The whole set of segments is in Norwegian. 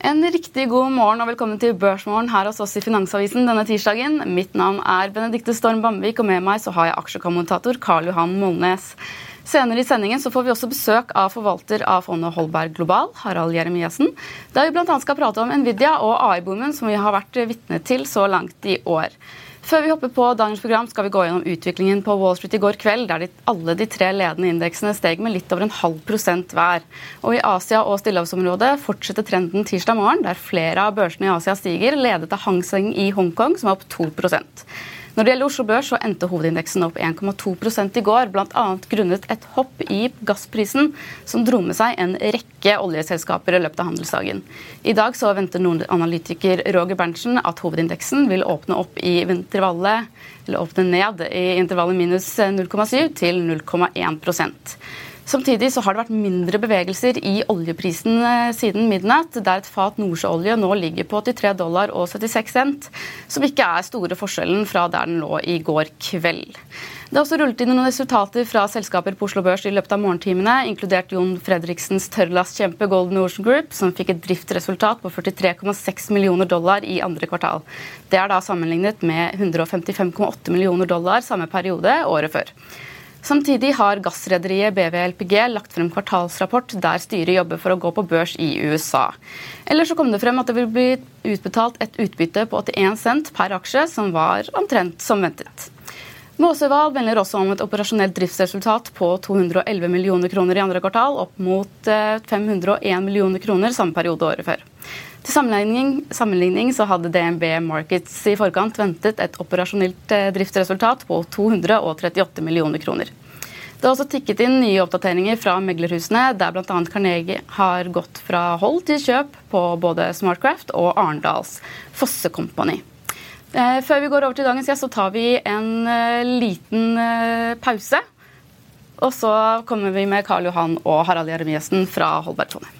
En riktig god morgen og velkommen til Børsmorgen her hos oss i Finansavisen denne tirsdagen. Mitt navn er Benedikte Storm Bamvik, og med meg så har jeg aksjekommentator Karl Johan Molnes. Senere i sendingen så får vi også besøk av forvalter av fondet Holberg Global, Harald Jeremiassen, der vi bl.a. skal prate om Nvidia og AI-boomen som vi har vært vitne til så langt i år. Før vi hopper på dagens program, skal vi gå gjennom utviklingen på Wall Street i går kveld, der de, alle de tre ledende indeksene steg med litt over en halv prosent hver. Og I Asia og stillehavsområdet fortsetter trenden tirsdag morgen, der flere av børsene i Asia stiger, ledet av Hang Seng i Hongkong, som er opp 2 når det gjelder Oslo Børs, så endte hovedindeksen opp 1,2% i går, bl.a. grunnet et hopp i gassprisen, som dro med seg en rekke oljeselskaper i løpet av handelsdagen. I dag så venter noen analytiker Roger Berntsen at hovedindeksen vil åpne opp i intervallet eller åpne ned i intervallet minus 0,7 til 0,1 Samtidig så har det vært mindre bevegelser i oljeprisen eh, siden midnatt, der et fat nordsjøolje nå ligger på 83 dollar og 76 cent, som ikke er store forskjellen fra der den lå i går kveld. Det har også rullet inn noen resultater fra selskaper på Oslo Børs i løpet av morgentimene, inkludert Jon Fredriksens tørrlastkjempe Golden Ocean Group, som fikk et driftsresultat på 43,6 millioner dollar i andre kvartal. Det er da sammenlignet med 155,8 millioner dollar samme periode året før. Samtidig har gassrederiet BVLPG lagt frem kvartalsrapport der styret jobber for å gå på børs i USA. Eller så kom det frem at det vil bli utbetalt et utbytte på 81 cent per aksje, som var omtrent som ventet. Måsøval melder også om et operasjonelt driftsresultat på 211 millioner kroner i andre kvartal, opp mot 501 millioner kroner samme periode året før. Til sammenligning, sammenligning, så hadde DNB Markets i forkant ventet et operasjonelt driftsresultat på 238 millioner kroner. Det har også tikket inn nye oppdateringer fra meglerhusene, der bl.a. Carnegie har gått fra hold til kjøp på både Smartcraft og Arendals Fosse Company. Før vi går over til dagens gjest, så tar vi en liten pause. Og så kommer vi med Karl Johan og Harald Jeremiassen fra Holbergfondet.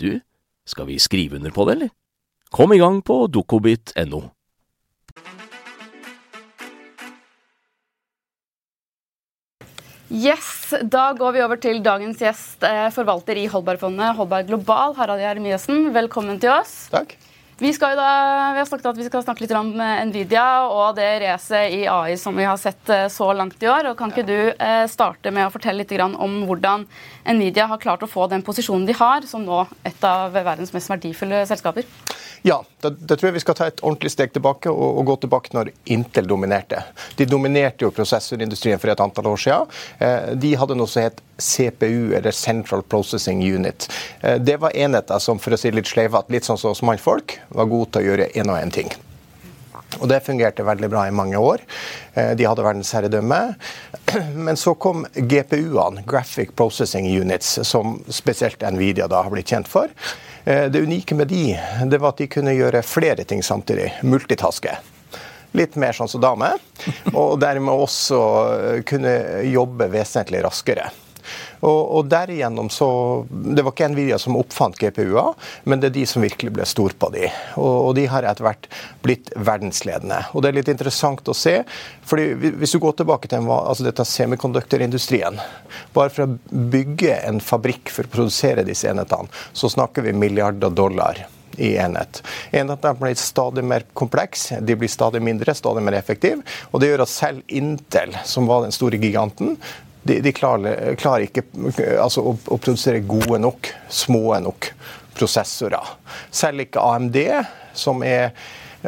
du, skal vi skrive under på det, eller? Kom i gang på dokobit.no. Yes, Da går vi over til dagens gjest, forvalter i Holbergfondet, Holberg Global, Harald Jeremiassen. Velkommen til oss. Takk. Vi, skal da, vi har snakket at vi skal snakke litt om eh, Nvidia og det racet i AI som vi har sett eh, så langt i år. og Kan ikke du eh, starte med å fortelle litt om hvordan Nvidia har klart å få den posisjonen de har, som nå et av verdens mest verdifulle selskaper? Ja, da, da, tror jeg vi skal ta et ordentlig steg tilbake og, og, gå tilbake når Intel dominerte. De dominerte jo prosessorindustrien for et antall år siden. de hadde noe som het CPU, eller Central Processing Unit. det var enheter som for å si litt sleivete, litt sånn som mannfolk, var god til å gjøre én og én ting. Og Det fungerte veldig bra i mange år. Eh, de hadde verdensherredømme. Men så kom GPU-ene, Graphic Processing Units, som spesielt Nvidia da har blitt kjent for. Eh, det unike med de, det var at de kunne gjøre flere ting samtidig. Multitaske. Litt mer sånn som dame. Og dermed også kunne jobbe vesentlig raskere. Og, og derigjennom så Det var ikke Nvidia som oppfant GPU-er, men det er de som virkelig ble stor på de. Og, og de har etter hvert blitt verdensledende. Og det er litt interessant å se. fordi Hvis du går tilbake til altså dette semikonduktorindustrien Bare for å bygge en fabrikk for å produsere disse enhetene, så snakker vi milliarder dollar i enhet. Enhetene blir stadig mer kompleks, de blir stadig mindre, stadig mer effektive. Og det gjør at selv Intel, som var den store giganten, de, de klarer, klarer, ikke altså, å, å, produsere gode nok, små nok prosessorer. Selv ikke AMD, som er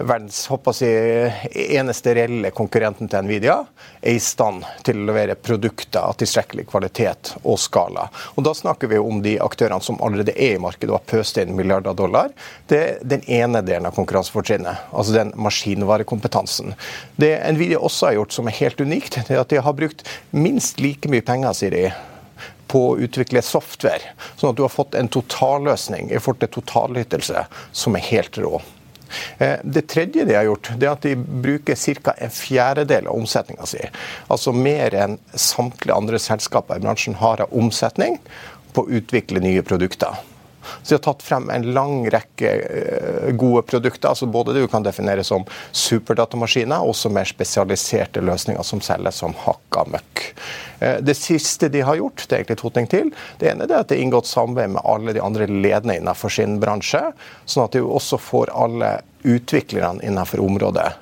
verdens jeg, eneste reelle konkurrenten til Nvidia, er i stand til å levere produkter av tilstrekkelig kvalitet og skala. Og Da snakker vi om de aktørene som allerede er i markedet og har pøst inn milliarder av dollar. Det er den ene delen av konkurransefortrinnet, altså den maskinvarekompetansen. Det Nvidia også har gjort som er helt unikt, det er at de har brukt minst like mye penger, sier de, på å utvikle software, sånn at du har fått en totalløsning i forhold til totalytelse som er helt rå. Eh, det tredje de har gjort, det er at de bruker ca. en fjerdedel av omsetninga si. Altså mer enn samtlige andre selskaper i bransjen har av omsetning på å utvikle nye produkter. Så de har tatt frem en lang rekke eh, gode produkter. altså Både det du kan definere som superdatamaskiner, og også mer spesialiserte løsninger som selges som hakka møkk. Eh, det siste de har gjort, det er egentlig to ting til. Det ene er at det er inngått samarbeid med alle de andre ledende innenfor sin bransje, sånn at de også får alle utviklerne innenfor området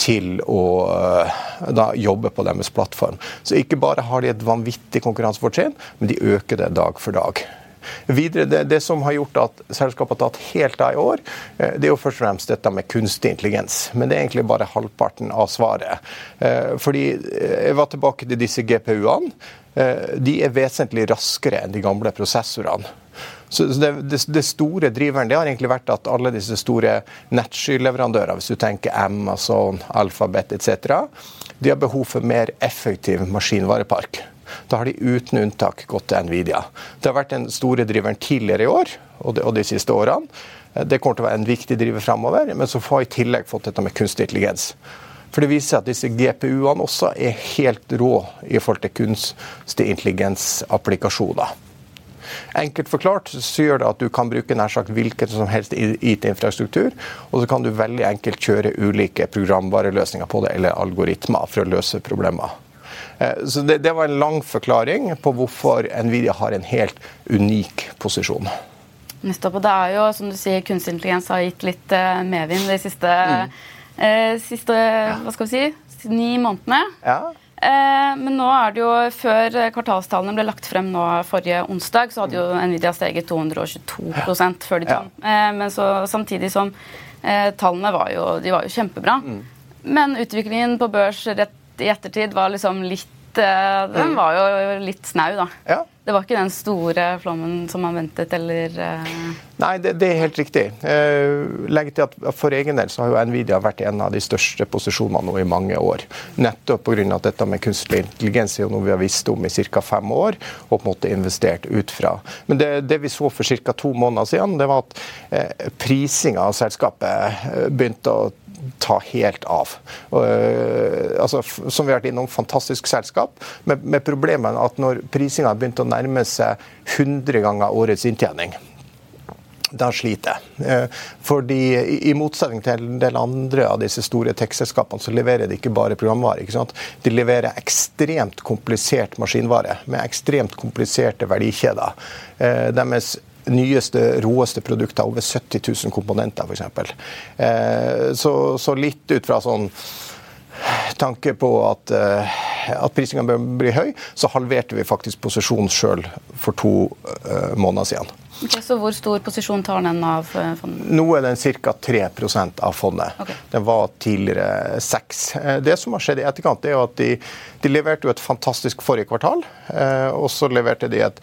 til å eh, da, jobbe på deres plattform. Så ikke bare har de et vanvittig konkurransefortrinn, men de øker det dag for dag. Videre, det, det, som har gjort at selskapet har tatt helt av i år, eh, det er jo først og fremst dette med kunstig intelligens. Men det er egentlig bare halvparten av svaret. Eh, fordi eh, Jeg var tilbake til disse GPU-ene. De er vesentlig raskere enn de gamle prosessorene. Så det, det, det, store driveren det har egentlig vært at alle disse store nettskyleverandører, hvis du tenker Amazon, Alphabet etc., de har behov for mer effektiv maskinvarepark. Da har de uten unntak gått til Nvidia. Det har vært den store driveren tidligere i år og de, og de siste årene. Det kommer til å være en viktig driver fremover, men så får vi i tillegg fått dette med kunstig intelligens. For det viser seg at disse GPU-ene også er helt rå i forhold til kunstig intelligens-applikasjoner. Enkelt forklart så gjør det at du kan bruke nær sagt hvilken som helst IT-infrastruktur, og så kan du veldig enkelt kjøre ulike programvareløsninger på det, eller algoritmer, for å løse problemer. Eh, så det, det, var en lang forklaring på hvorfor Nvidia har en helt unik posisjon. Nettopp. Og det er jo, som du sier, kunstig intelligens har gitt litt uh, medvind de siste, mm. eh, siste hva skal vi si, ni månedene. Ja. Eh, men nå er det jo, før kvartalstallene ble lagt frem nå forrige onsdag, så hadde jo Nvidia steget 222 før de kom. Ja. men så, samtidig som tallene var jo, de var jo kjempebra. Mm. Men utviklingen på børs rett i ettertid var liksom litt eh, Den mm. var jo litt snau, da. Ja. Det var ikke den store flommen som man ventet, eller uh... Nei, det, det, er helt riktig. Uh, legg til at For egen del så har jo Nvidia vært en av de største posisjonene nå i mange år. Nettopp pga. at dette med kunstig intelligens er noe vi har visst om i ca. fem år og på en måte investert ut fra. Men det, det vi så for ca. to måneder siden, det var at uh, prisinga av selskapet begynte å ta helt av. Uh, altså, som vi har vært innom, fantastisk selskap, med, med problemet at når prisinga begynt å nærme seg 100 ganger årets inntjening da sliter jeg. Eh, fordi I motsetning til en del andre av disse store tech-selskapene, så leverer de ikke bare programvare. ikke? De leverer ekstremt komplisert maskinvare med ekstremt kompliserte verdikjeder. Eh, deres nyeste, råeste produkter. Over 70 000 komponenter, f.eks. Eh, så, så litt ut fra sånn tanke på at, uh, at prisingen bør bli høy, så halverte vi faktisk posisjonen sjøl for to uh, måneder siden. Okay, så Hvor stor posisjon tar den av uh, fondet? Nå er den ca. 3% av fondet. Okay. Den var tidligere 6 Det som har skjedd i etterkant, er at de, de leverte et fantastisk forrige kvartal. og så leverte de et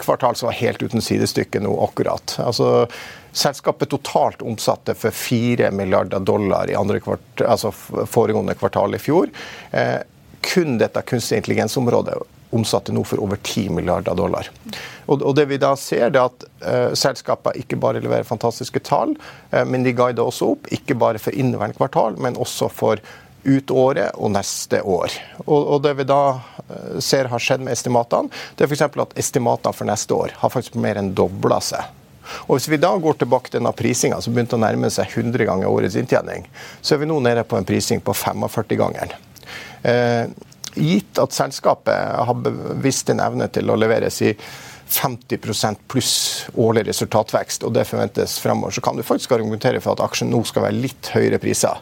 kvartal som var helt uten sidestykke nå akkurat. Altså Selskapet totalt omsatte for 4 milliarder dollar i kvart, altså foregående kvartal i fjor. Eh, kun dette kunstig intelligens-området omsatte nå for over 10 milliarder dollar. Og, og det vi da ser, er at eh, selskapene ikke bare leverer fantastiske tall, eh, men de guider også opp, ikke bare for inneværende kvartal, men også for ut året og neste år. Og, og Det vi da eh, ser har skjedd med estimatene, det er f.eks. at estimatene for neste år har faktisk mer enn dobla seg. Og Hvis vi da går tilbake til denne prisinga, som begynte å nærme seg 100 ganger årets inntjening, så er vi nå nede på en prising på 45-gangeren. Eh, gitt at selskapet har bevisst en evne til å levere si 50% pluss årlig resultatvekst, og det forventes fremover, så kan du faktisk argumentere for at aksjen nå skal være litt høyere priser.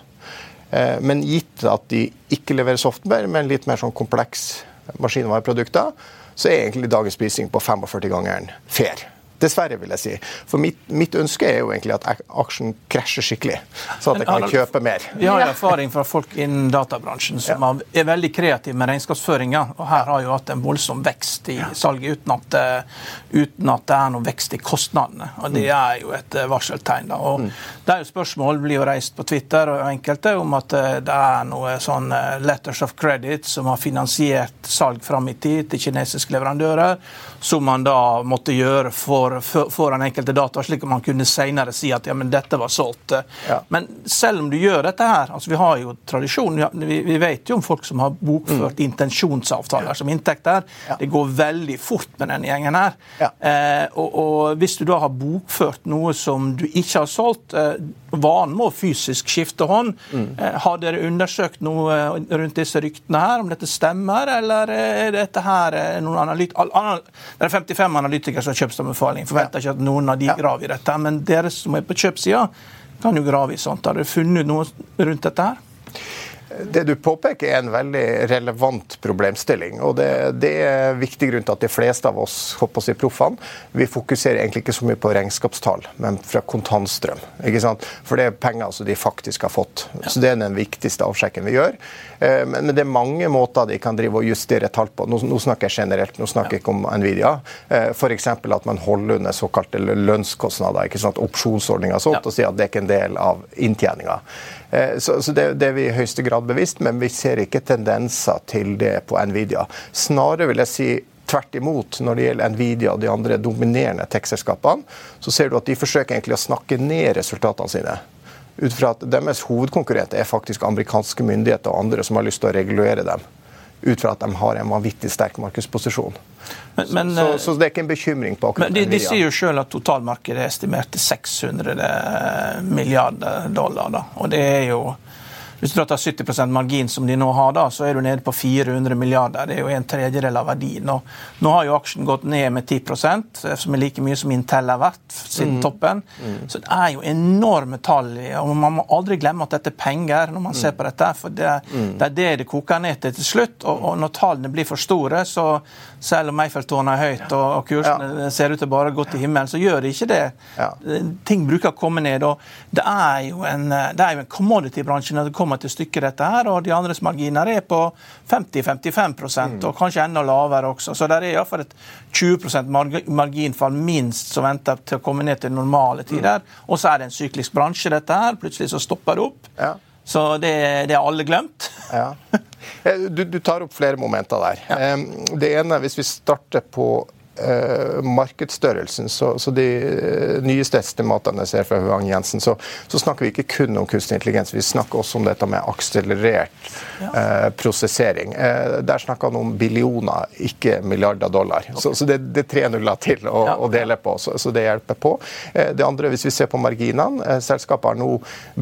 Eh, men gitt at de ikke leverer software, men litt mer sånn kompleks maskinvareprodukter, så er egentlig dagens prising på 45-gangeren fair. Dessverre, vil jeg si. For mitt, mitt, ønske er jo egentlig at aksjen krasjer skikkelig, så at jeg kan kjøpe mer. Vi har erfaring fra folk innen databransjen som ja. er veldig kreative med regnskapsføringa. Og her har jo hatt en voldsom vekst i salget uten at, eh, uten at det er noe vekst i kostnadene. Og det mm. er jo et eh, varseltegn. Da. Og mm. Det er jo spørsmål blir jo reist på Twitter og enkelte om at eh, det er noe sånn letters of credit som har finansiert salg fram i tid til kinesiske leverandører, som man da måtte gjøre for for, foran enkelte data, slik at man kunne senere si at ja, men dette var solgt. Ja. Men selv om du gjør dette her, altså vi har jo tradisjon, vi, vi vet jo om folk som har bokført mm. intensjonsavtaler som inntekter. Ja. Det går veldig fort med denne gjengen her. Ja. Eh, og, og, hvis du da har bokført noe som du ikke har solgt, eh, vanen må fysisk skifte hånd. Mm. Eh, har dere undersøkt noe rundt disse ryktene her, om dette stemmer, eller er dette her eh, noen analyt... Det er 55 analytikere som har kjøpsanbefaling anbefaling. Forventer ikke at noen av de graver i dette. Men dere som er på kjøpsida, kan jo grave i sånt. Har dere funnet noe rundt dette her? Det du påpeker er en veldig relevant problemstilling. og det, det, er viktig grunn til at de fleste av oss håper å si proffene, vi fokuserer egentlig ikke så mye på regnskapstall, men fra kontantstrøm. ikke sant? For det er penger som de faktisk har fått. Så Det er den viktigste avsjekken vi gjør. Eh, men det er mange måter de kan drive og justere tall på. Nå, nå snakker jeg generelt, nå snakker jeg ikke om Nvidia. Eh, F.eks. at man holder under såkalte lønnskostnader. ikke sant? Opsjonsordninger og sånt, og sier at det er ikke en del av inntjeninga. Eh, så, så det, det, er vi i høyeste grad bevisst, men vi ser ikke tendenser til det på Nvidia. Snarere vil jeg si Tvert imot, når det gjelder Nvidia og de andre dominerende tech-selskapene, så ser du at de forsøker egentlig å snakke ned resultatene sine. Ut fra at Deres hovedkonkurrent er faktisk amerikanske myndigheter og andre som har lyst til å regulere dem. Ut fra at de har en vanvittig sterk markedsposisjon. Men, men, så, så, eh, så, det er ikke en bekymring på akkurat men de, de sier jo selv at totalmarkedet er estimert til 600 milliarder dollar. Da. Og det er jo hvis du tar 70% margin som de nå har, da, så er du nede på 400 milliarder. Det er jo en tredjedel av verdien. Nå, nå har jo aksjen gått ned med 10 eh, som er like mye som Intel har vært siden mm. toppen. Mm. Så det er jo enorme tall. og Man må aldri glemme at dette er penger når man mm. ser på dette. For det, mm. det, er det det koker ned til til slutt. Og, og, når tallene blir for store, så selv om Eiffeltårnet er høyt og, og kursene ja. ser ut til bare å gå til himmelen, så gjør det ikke det. Ja. Ting bruker å komme ned. og Det er jo en, det er jo en commodity-bransje når det kommer kommer til stykket, dette her, og de andres marginer er på 50-55 mm. og kanskje enda lavere også. Så det er iallfall et 20% marginfall minst som venter til å komme ned til normale tider. Mm. Og så er det en syklisk bransje, dette her. Plutselig så stopper det opp. Ja. Så det, det har alle glemt. Ja. Du, du, tar opp flere momenter der. Ja. Det ene, hvis vi starter på eh, markedsstørrelsen, så, så, de eh, nyeste estimatene jeg ser fra Huang Jensen, så, så, snakker vi ikke kun om kunstig intelligens, vi snakker også om dette med akselerert eh, prosessering. Eh, der snakker han om billioner, ikke milliarder dollar. Okay. Så, så, det, det er tre nuller til å, ja. å dele på, så, så, det hjelper på. Eh, det andre, hvis vi ser på marginene, eh, selskapet har nå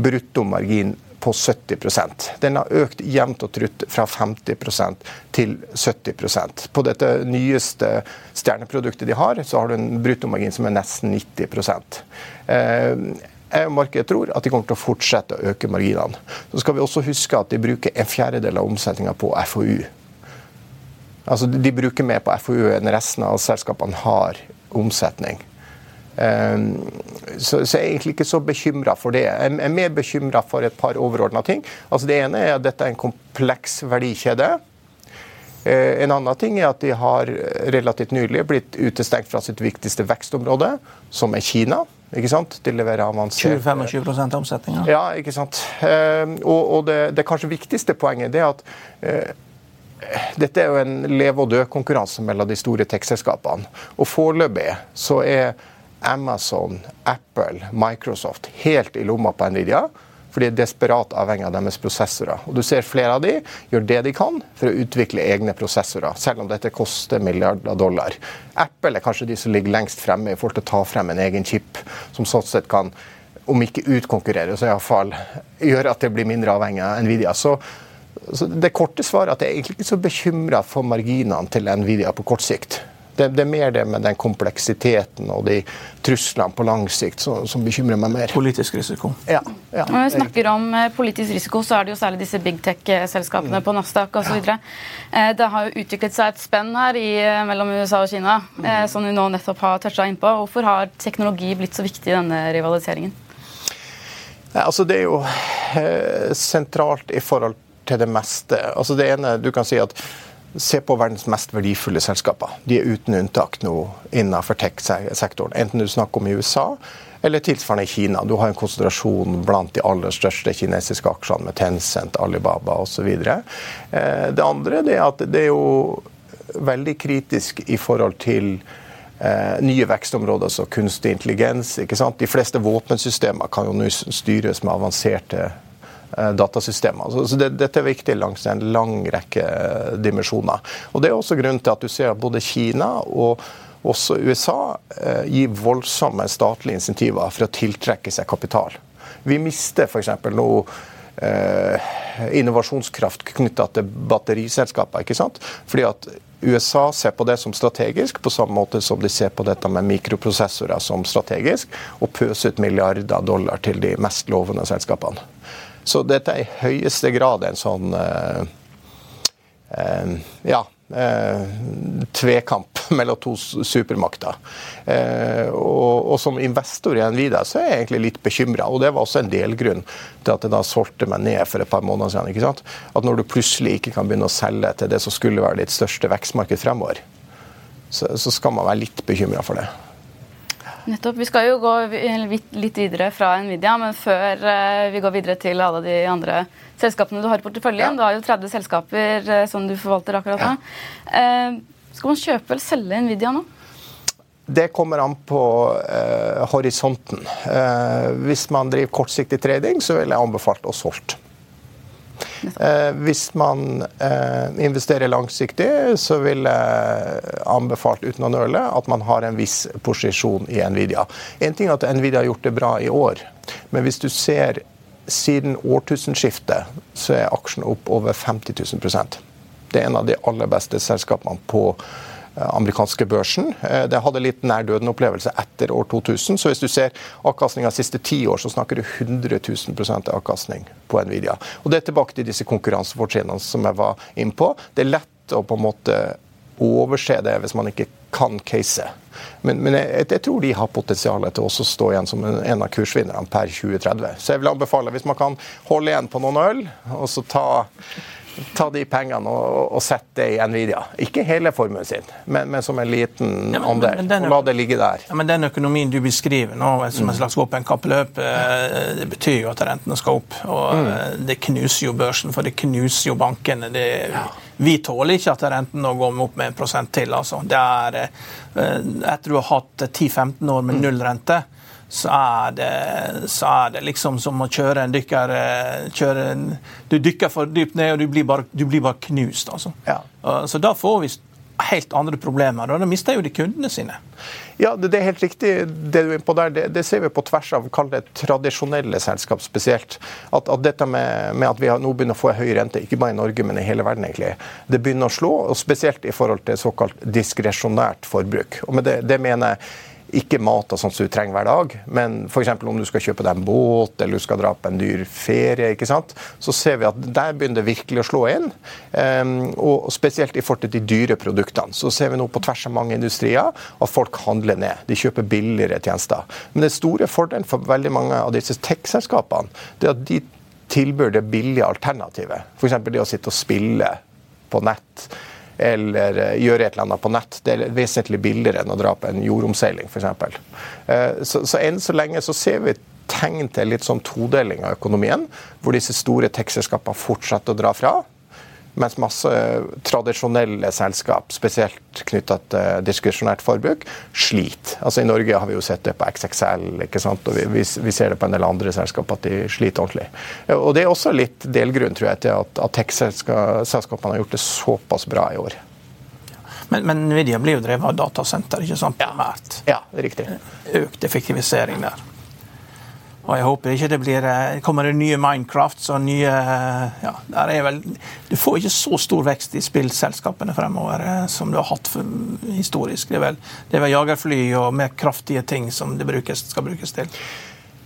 bruttomargin på 70 Den har økt jevnt og trutt fra 50% til 70% På dette nyeste stjerneproduktet de har, så har du en bruttomargin som er nesten 90 eh, jeg og markedet tror at de kommer til å fortsette å øke marginene. Så skal vi også huske at de bruker en fjerdedel av omsetninga på FoU. Altså, de bruker mer på FoU enn resten av selskapene har omsetning. Ehm, så, så, jeg er egentlig ikke så bekymra for det. Jeg er mer bekymra for et par overordna ting. Altså det ene er at dette er en kompleks verdikjede. Eh, en annen ting er at de har relativt nylig blitt utestengt fra sitt viktigste vekstområde, som er Kina. Ikke sant? De leverer avansert 20-25 av omsetninga. Ja, ikke sant. Ehm, og, og det, det, kanskje viktigste poenget er at eh, dette er jo en leve og dø-konkurranse mellom de store tech-selskapene. Og foreløpig så er Amazon, Apple, Microsoft helt i lomma på Nvidia. For de er desperat avhengig av deres prosessorer. Og du ser Flere av de gjør det de kan for å utvikle egne prosessorer, selv om dette koster milliarder dollar. Apple er kanskje de som ligger lengst fremme i forhold til å ta frem en egen chip, som sånn sett kan, om ikke utkonkurrere, så iallfall gjøre at det blir mindre avhengig av Nvidia. Så, så det korte svaret er at jeg er egentlig ikke så bekymra for marginene til Nvidia på kort sikt. Det, det, er mer det med den kompleksiteten og de truslene på lang sikt som, som bekymrer meg mer. Politisk risiko. Ja, ja. Når vi snakker om eh, politisk risiko, så er det jo særlig disse big tech-selskapene mm. på Nasdaq osv. Ja. Eh, det har jo utviklet seg et spenn her i, eh, mellom USA og Kina, mm. som vi nå nettopp har toucha innpå. Hvorfor har teknologi blitt så viktig i denne rivaliseringen? Altså, det er jo eh, sentralt i forhold til det meste. Altså, det ene du kan si at Se på verdens mest verdifulle selskaper. De er uten unntak nå innenfor tech-sektoren. Enten du snakker om i USA eller tilsvarende i Kina. Du har en konsentrasjon blant de aller største kinesiske aksjene med Tencent, Alibaba osv. Eh, det andre er at det er jo veldig kritisk i forhold til eh, nye vekstområder som kunstig intelligens. De fleste våpensystemer kan jo nå styres med avanserte datasystemer. Så, så det, dette er viktig langs en lang rekke eh, dimensjoner. Og Det er også grunnen til at du ser at både Kina og også USA eh, gir voldsomme statlige insentiver for å tiltrekke seg kapital. Vi mister f.eks. nå eh, innovasjonskraft knytta til batteriselskaper. ikke sant? Fordi at USA ser på det som strategisk, på samme måte som de ser på dette med mikroprosessorer som strategisk, og pøser ut milliarder dollar til de mest lovende selskapene. Så dette er i høyeste grad en sånn eh, eh, ja, eh, tvekamp mellom to supermakter. Eh, og, og, som investor i Nvidia så er jeg egentlig litt bekymra. Og det var også en delgrunn til at jeg da solgte meg ned for et par måneder siden. ikke sant? At når du plutselig ikke kan begynne å selge til det som skulle være ditt største vekstmarked fremover, så, så skal man være litt bekymra for det. Nettopp. Vi skal jo gå litt videre fra Nvidia, men før eh, vi går videre til alle de andre selskapene du har i porteføljen ja. Du har jo 30 selskaper eh, som du forvalter akkurat nå. Ja. Eh, skal man kjøpe eller selge Nvidia nå? Det kommer an på eh, horisonten. Eh, hvis man driver kortsiktig trading, så vil jeg anbefalt å solgt. Eh, hvis man eh, investerer langsiktig, så vil jeg anbefalt uten å nøle at man har en viss posisjon i Nvidia. En ting er at Nvidia har gjort det bra i år, men hvis du ser siden årtusenskiftet, så er aksjen opp over 50 000% Det er en av de aller beste selskapene på amerikanske børsen. Eh, det hadde litt nær døden-opplevelse etter år 2000. Så hvis du ser avkastninga siste ti år, så snakker du 100 000 avkastning på Nvidia. Og det er tilbake til disse konkurransefortrinnene som jeg var inne på. Det er lett å på en måte overse det hvis man ikke kan case. Men, men jeg, jeg, tror de har potensial til å stå igjen som en av kursvinnerne per 2030. Så jeg vil anbefale, hvis man kan holde igjen på noen øl, og så ta ta de pengene og, og sette det i Nvidia. Ikke hele formuen sin, men, men som en liten ja, andel. og la det ligge der. Ja, men Den økonomien du beskriver nå som en slags våpenkappløp, eh, det betyr jo at rentene skal opp. og mm. Eh, det knuser jo børsen, for det knuser jo bankene. Det, ja. Vi tåler ikke at renten nå går opp med en prosent til. altså. Det er, eh, Etter du har hatt 10-15 år med mm. Så er, det, så er det liksom som å kjøre en dykker eh, kjøre en, Du dykker for dypt ned, og du blir bare, du blir bare knust. altså. Ja. Så da får vi helt andre problemer. og Da mister jo de kundene sine. Ja, det, det, er helt riktig. Det du er på der, det, det, ser vi på tvers av kall det tradisjonelle selskap spesielt. At, at dette med, med, at vi har nå begynner å få høy rente, ikke bare i Norge, men i hele verden, egentlig, det begynner å slå. og Spesielt i forhold til såkalt diskresjonært forbruk. Og med det, det mener jeg ikke mat og sånt som du trenger hver dag, men f.eks. om du skal kjøpe deg en båt eller du skal dra på en dyr ferie, ikke sant? så ser vi at der begynner det virkelig å slå inn. Um, og spesielt i forhold til de dyre produktene. Så ser vi nå på tvers av mange industrier at folk handler ned. De kjøper billigere tjenester. Men den store fordelen for veldig mange av disse tech-selskapene det er at de tilbyr det billige alternativet. F.eks. det å sitte og spille på nett eller eh, gjøre et eller annet på nett. Det er vesentlig billigere enn å dra på en jordomseiling, f.eks. Eh, så, så enn så lenge så ser vi tegn til litt sånn todeling av økonomien, hvor disse store tekstselskapene fortsetter å dra fra. Mens masse tradisjonelle selskap, spesielt knytta til diskursjonært forbruk, sliter. Altså I Norge har vi jo sett det på XXL, ikke sant? og vi, vi, ser det på en del andre selskap at de sliter ordentlig. Og Det er også litt delgrunn tror jeg, til at, at tech-selskapene har gjort det såpass bra i år. Men, men Nvidia blir jo drevet av datasenter, ikke sant? primært. Ja, ja riktig. Økt effektivisering der. Og jeg håper ikke det blir eh, Kommer det nye Minecrafts og nye eh, ja, der er vel, Du får ikke så stor vekst i spillselskapene fremover eh, som du har hatt for, historisk. Det er, vel, det er vel jagerfly og mer kraftige ting som det brukes, skal brukes til.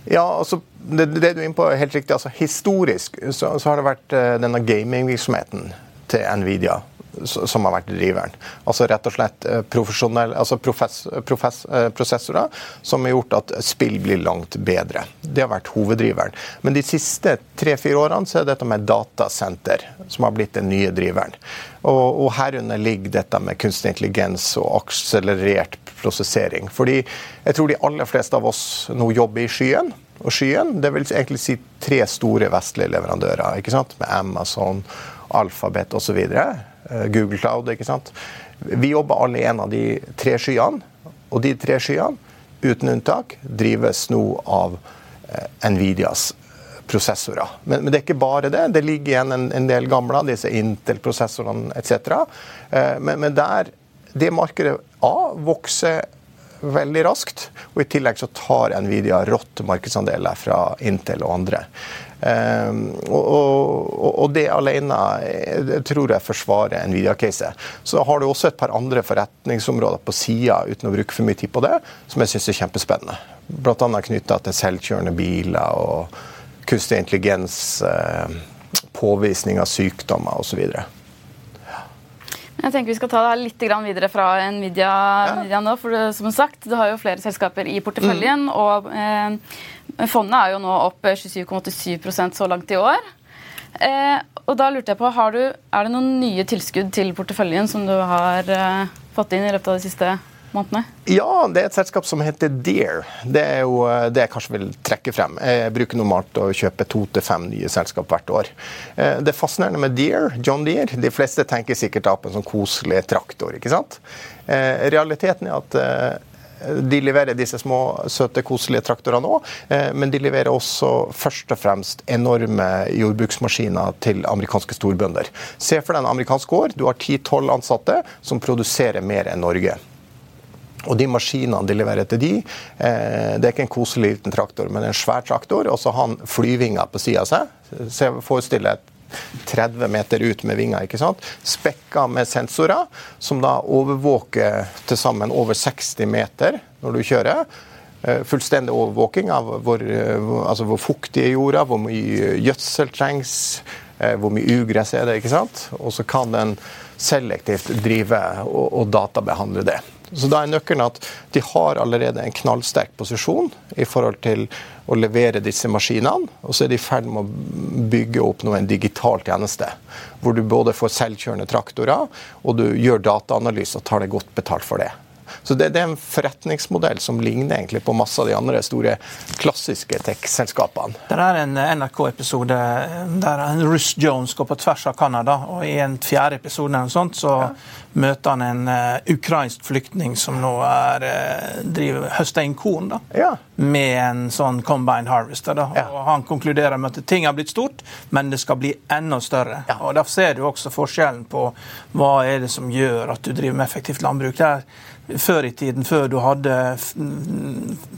Ja, altså, det, det du er inne på er helt riktig. Altså, historisk så, så har det vært denne gamingvirksomheten til Nvidia som har vært driveren. Altså rett og slett eh, profesjonelle, altså profess, profess, eh, prosessorer som har gjort at spill blir langt bedre. Det har vært hoveddriveren. Men de siste tre-fire årene så er dette med datasenter som har blitt den nye driveren. Og, og herunder ligger dette med kunstig intelligens og akselerert prosessering. Fordi jeg tror de aller fleste av oss nå jobber i skyen. Og skyen det vil egentlig si tre store vestlige leverandører, ikke sant? med Amazon, Alphabet osv. Eh, Google Cloud. ikke sant? Vi jobber alle i en av de tre skyene. Og de tre skyene, uten unntak, drives nå av eh, Nvidias prosessorer. Men, men, det er ikke bare det. Det ligger igjen en, en del gamle disse Intel-prosessorene etc. Eh, men, men der det markedet A vokser veldig raskt, og i tillegg så tar Nvidia rått markedsandeler fra Intel og andre. Um, og, og, og, det alene tror jeg forsvarer Nvidia-case. Så har du også et par andre forretningsområder på sida, uten å bruke for mye tid på det, som jeg syns er kjempespennende. Bl.a. knytta til selvkjørende biler og kunstig intelligens, uh, påvisning av sykdommer osv. Jeg tenker Vi skal ta det litt videre fra Nvidia, ja. Nvidia nå. for som sagt, Du har jo flere selskaper i porteføljen. Mm. og eh, Fondet er jo nå opp 27,87% så langt i år. Eh, og da lurte jeg på, du, Er det noen nye tilskudd til porteføljen som du har eh, fått inn i løpet av de siste månedene? Ja, det er et selskap som heter Deer. Det er jo eh, det jeg kanskje vil trekke frem. Jeg bruker normalt å kjøpe to til fem nye selskap hvert år. Eh, det fascinerende med Deer, John Deere De fleste tenker sikkert da på en sånn koselig traktor. ikke sant? Eh, realiteten er at de leverer disse små, søte, koselige traktorene òg, men de leverer også først og fremst enorme jordbruksmaskiner til amerikanske storbønder. Se for deg en amerikansk gård. Du har 10-12 ansatte som produserer mer enn Norge. Og de maskinene de leverer til de, eh, det er ikke en koselig liten traktor, men en svær traktor. Og så har han flyvinger på sida av seg. Forestill deg 30 meter ut med vinger. ikke sant? Spekka med sensorer, som da overvåker til sammen over 60 meter når du kjører. Eh, fullstendig overvåking av hvor, eh, altså hvor fuktig er jorda, hvor mye gjødsel trengs, eh, hvor mye ugress er det. ikke sant? Og så kan den selektivt drive og, og databehandle det. Så da er nøkkelen at de har allerede en knallsterk posisjon i forhold til å levere disse maskinene. Og så er de i ferd med å bygge opp noe en digital tjeneste. Hvor du både får selvkjørende traktorer, og du gjør dataanalyse og tar deg godt betalt for det. Så det, det, er en forretningsmodell som ligner egentlig på masse av de andre store klassiske tech-selskapene. Det er en NRK-episode der Russ Jones går på tvers av Canada, og i en fjerde episode eller sånt, så ja. møter han en uh, ukrainsk flyktning som nå er, uh, driver, høster inn korn da, ja. med en sånn combined harvester. Da. Ja. Og Han konkluderer med at ting har blitt stort, men det skal bli enda større. Og Derfor ser du også forskjellen på hva er det som gjør at du driver med effektivt landbruk. Det er før i tiden, før du hadde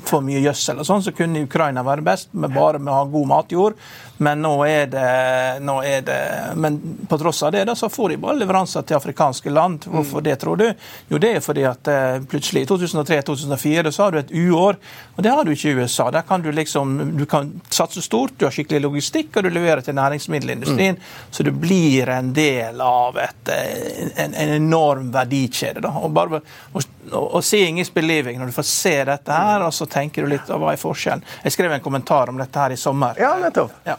for mye gjødsel, og sånn, så kunne Ukraina være best med bare med å ha god matjord. Men nå er det, nå er det Men på tross av det da, så får de bare leveranser til afrikanske land. Hvorfor mm. det, tror du? Jo, det er fordi at eh, plutselig, i 2003-2004, så har du et uår. Og det har du ikke i USA. Der kan du liksom du kan satse stort, du har skikkelig logistikk, og du leverer til næringsmiddelindustrien. Mm. Så du blir en del av et, eh, en, en enorm verdikjede. Da. Og bare og og seeing is believing. Når du får se dette her, og så tenker du litt hva er forskjellen. Jeg skrev en kommentar om dette her i sommer. Ja, nettopp. Ja.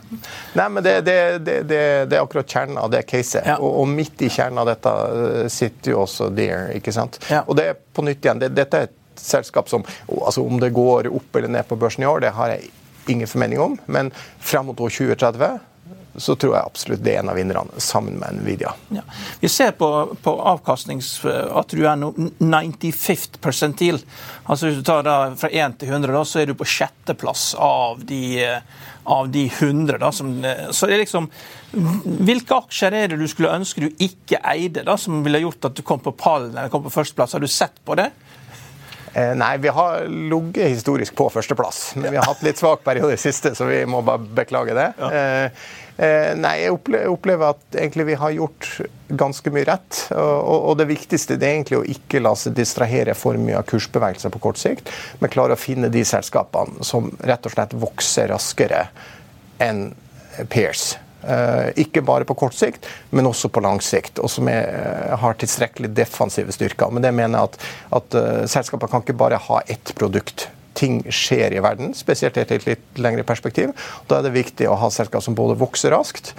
Nei, men det, det, det, det, er akkurat kjernen av det caset. Ja. Og, og, midt i kjernen av dette eh, sitter jo også Deer, ikke sant. Ja. Og det er på nytt igjen, dette er et selskap som altså Om det går opp eller ned på børsen i år, det har jeg ingen formening om, men fram mot år 2030 så tror jeg absolutt det er en av vinnerne, sammen med Nvidia. Ja. Vi ser på, på avkastnings... at du er no 95th percentil. Altså Hvis du tar da fra 1 til 100, da, så er du på sjetteplass av de, av de 100. Da, som, så det er liksom Hvilke aksjer er det du skulle ønske du ikke eide, da, som ville gjort at du kom på pallen eller kom på førsteplass? Har du sett på det? Eh, nei, vi har ligget historisk på førsteplass. Men vi har hatt litt svak periode i siste, så vi må bare beklage det. Ja. Eh, Eh, nei, jeg opplever at egentlig vi har gjort ganske mye rett. Og, det viktigste det er egentlig å ikke la seg distrahere for mye av kursbevegelser på kort sikt, men klare å finne de selskapene som rett og slett vokser raskere enn peers. Uh, ikke bare på kort sikt, men også på lang sikt. Og som uh, har tilstrekkelig defensive styrker. Men det mener jeg at, at selskaper kan ikke bare ha ett produkt ting skjer i verden, spesielt i et litt lengre perspektiv. Da er det viktig å ha selskap som både vokser raskt,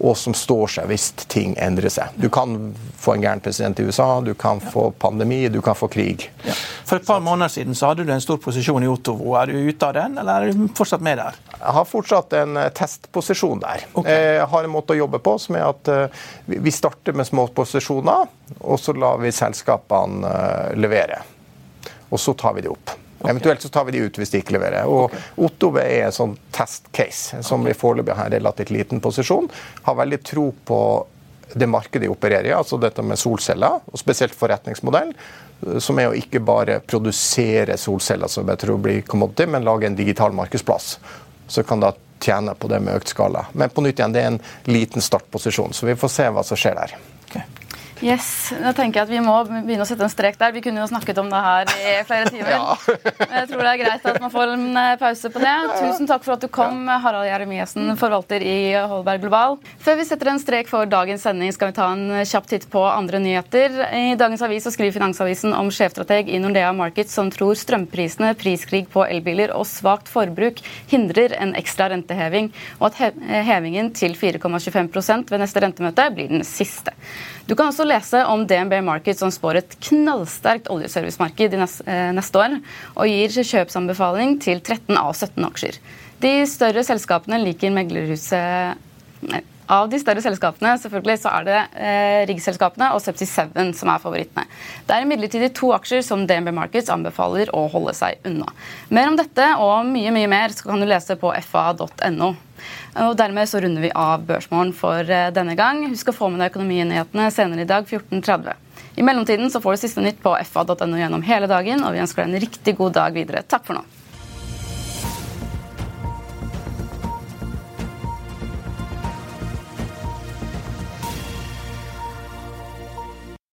og som står seg hvis ting endrer seg. Du kan få en gæren president i USA, du kan få pandemi, du kan få krig. Ja. For et par måneder siden så hadde du en stor posisjon i Otovo. Er du ute av den, eller er du fortsatt med der? Jeg har fortsatt en eh, testposisjon der. Okay. Jeg har en måte å jobbe på som er at eh, vi starter med små posisjoner, og så lar vi selskapene eh, levere. Og så tar vi de opp. Okay. Eventuelt så tar vi de ut hvis de ikke leverer. Og okay. Ottove er en sånn test case som okay. vi foreløpig har en relativt liten posisjon. Har veldig tro på det markedet de opererer i, altså dette med solceller, og spesielt forretningsmodell, som er å ikke bare produsere solceller som jeg tror blir commodity, men lage en digital markedsplass. Så kan da tjene på det med økt skala. Men på nytt igjen, det er en liten startposisjon, så vi får se hva som skjer der. Okay. Yes, da tenker jeg at Vi må begynne å sette en strek der. Vi kunne jo snakket om det her i flere timer. Ja. jeg tror det er greit at man får en eh, pause på det. Tusen takk for at du kom, Harald Jeremiassen, forvalter i Holberg Global. Før vi setter en strek for dagens sending, skal vi ta en kjapp titt på andre nyheter. I dagens avis så skriver Finansavisen om sjefstrateg i Nordea Markets som tror strømprisene, priskrig på elbiler og svakt forbruk hindrer en ekstra renteheving, og at hevingen til 4,25% ved neste rentemøte blir den siste. Du kan også lese om DNB Market som spår et knallsterkt oljeservicemarked eh, neste år, og gir kjøpsanbefaling til 13 av 17 aksjer. De større selskapene liker meglerhuset av de større selskapene selvfølgelig, så er det eh, riggselskapene og Subsea7 som er favorittene. Det er imidlertid to aksjer som DNB Markets anbefaler å holde seg unna. Mer om dette og mye mye mer så kan du lese på fa.no. Og Dermed så runder vi av Børsmorgen for eh, denne gang. Husk å få med deg økonominyhetene senere i dag 14.30. I mellomtiden så får du siste nytt på fa.no gjennom hele dagen, og vi ønsker deg en riktig god dag videre. Takk for nå.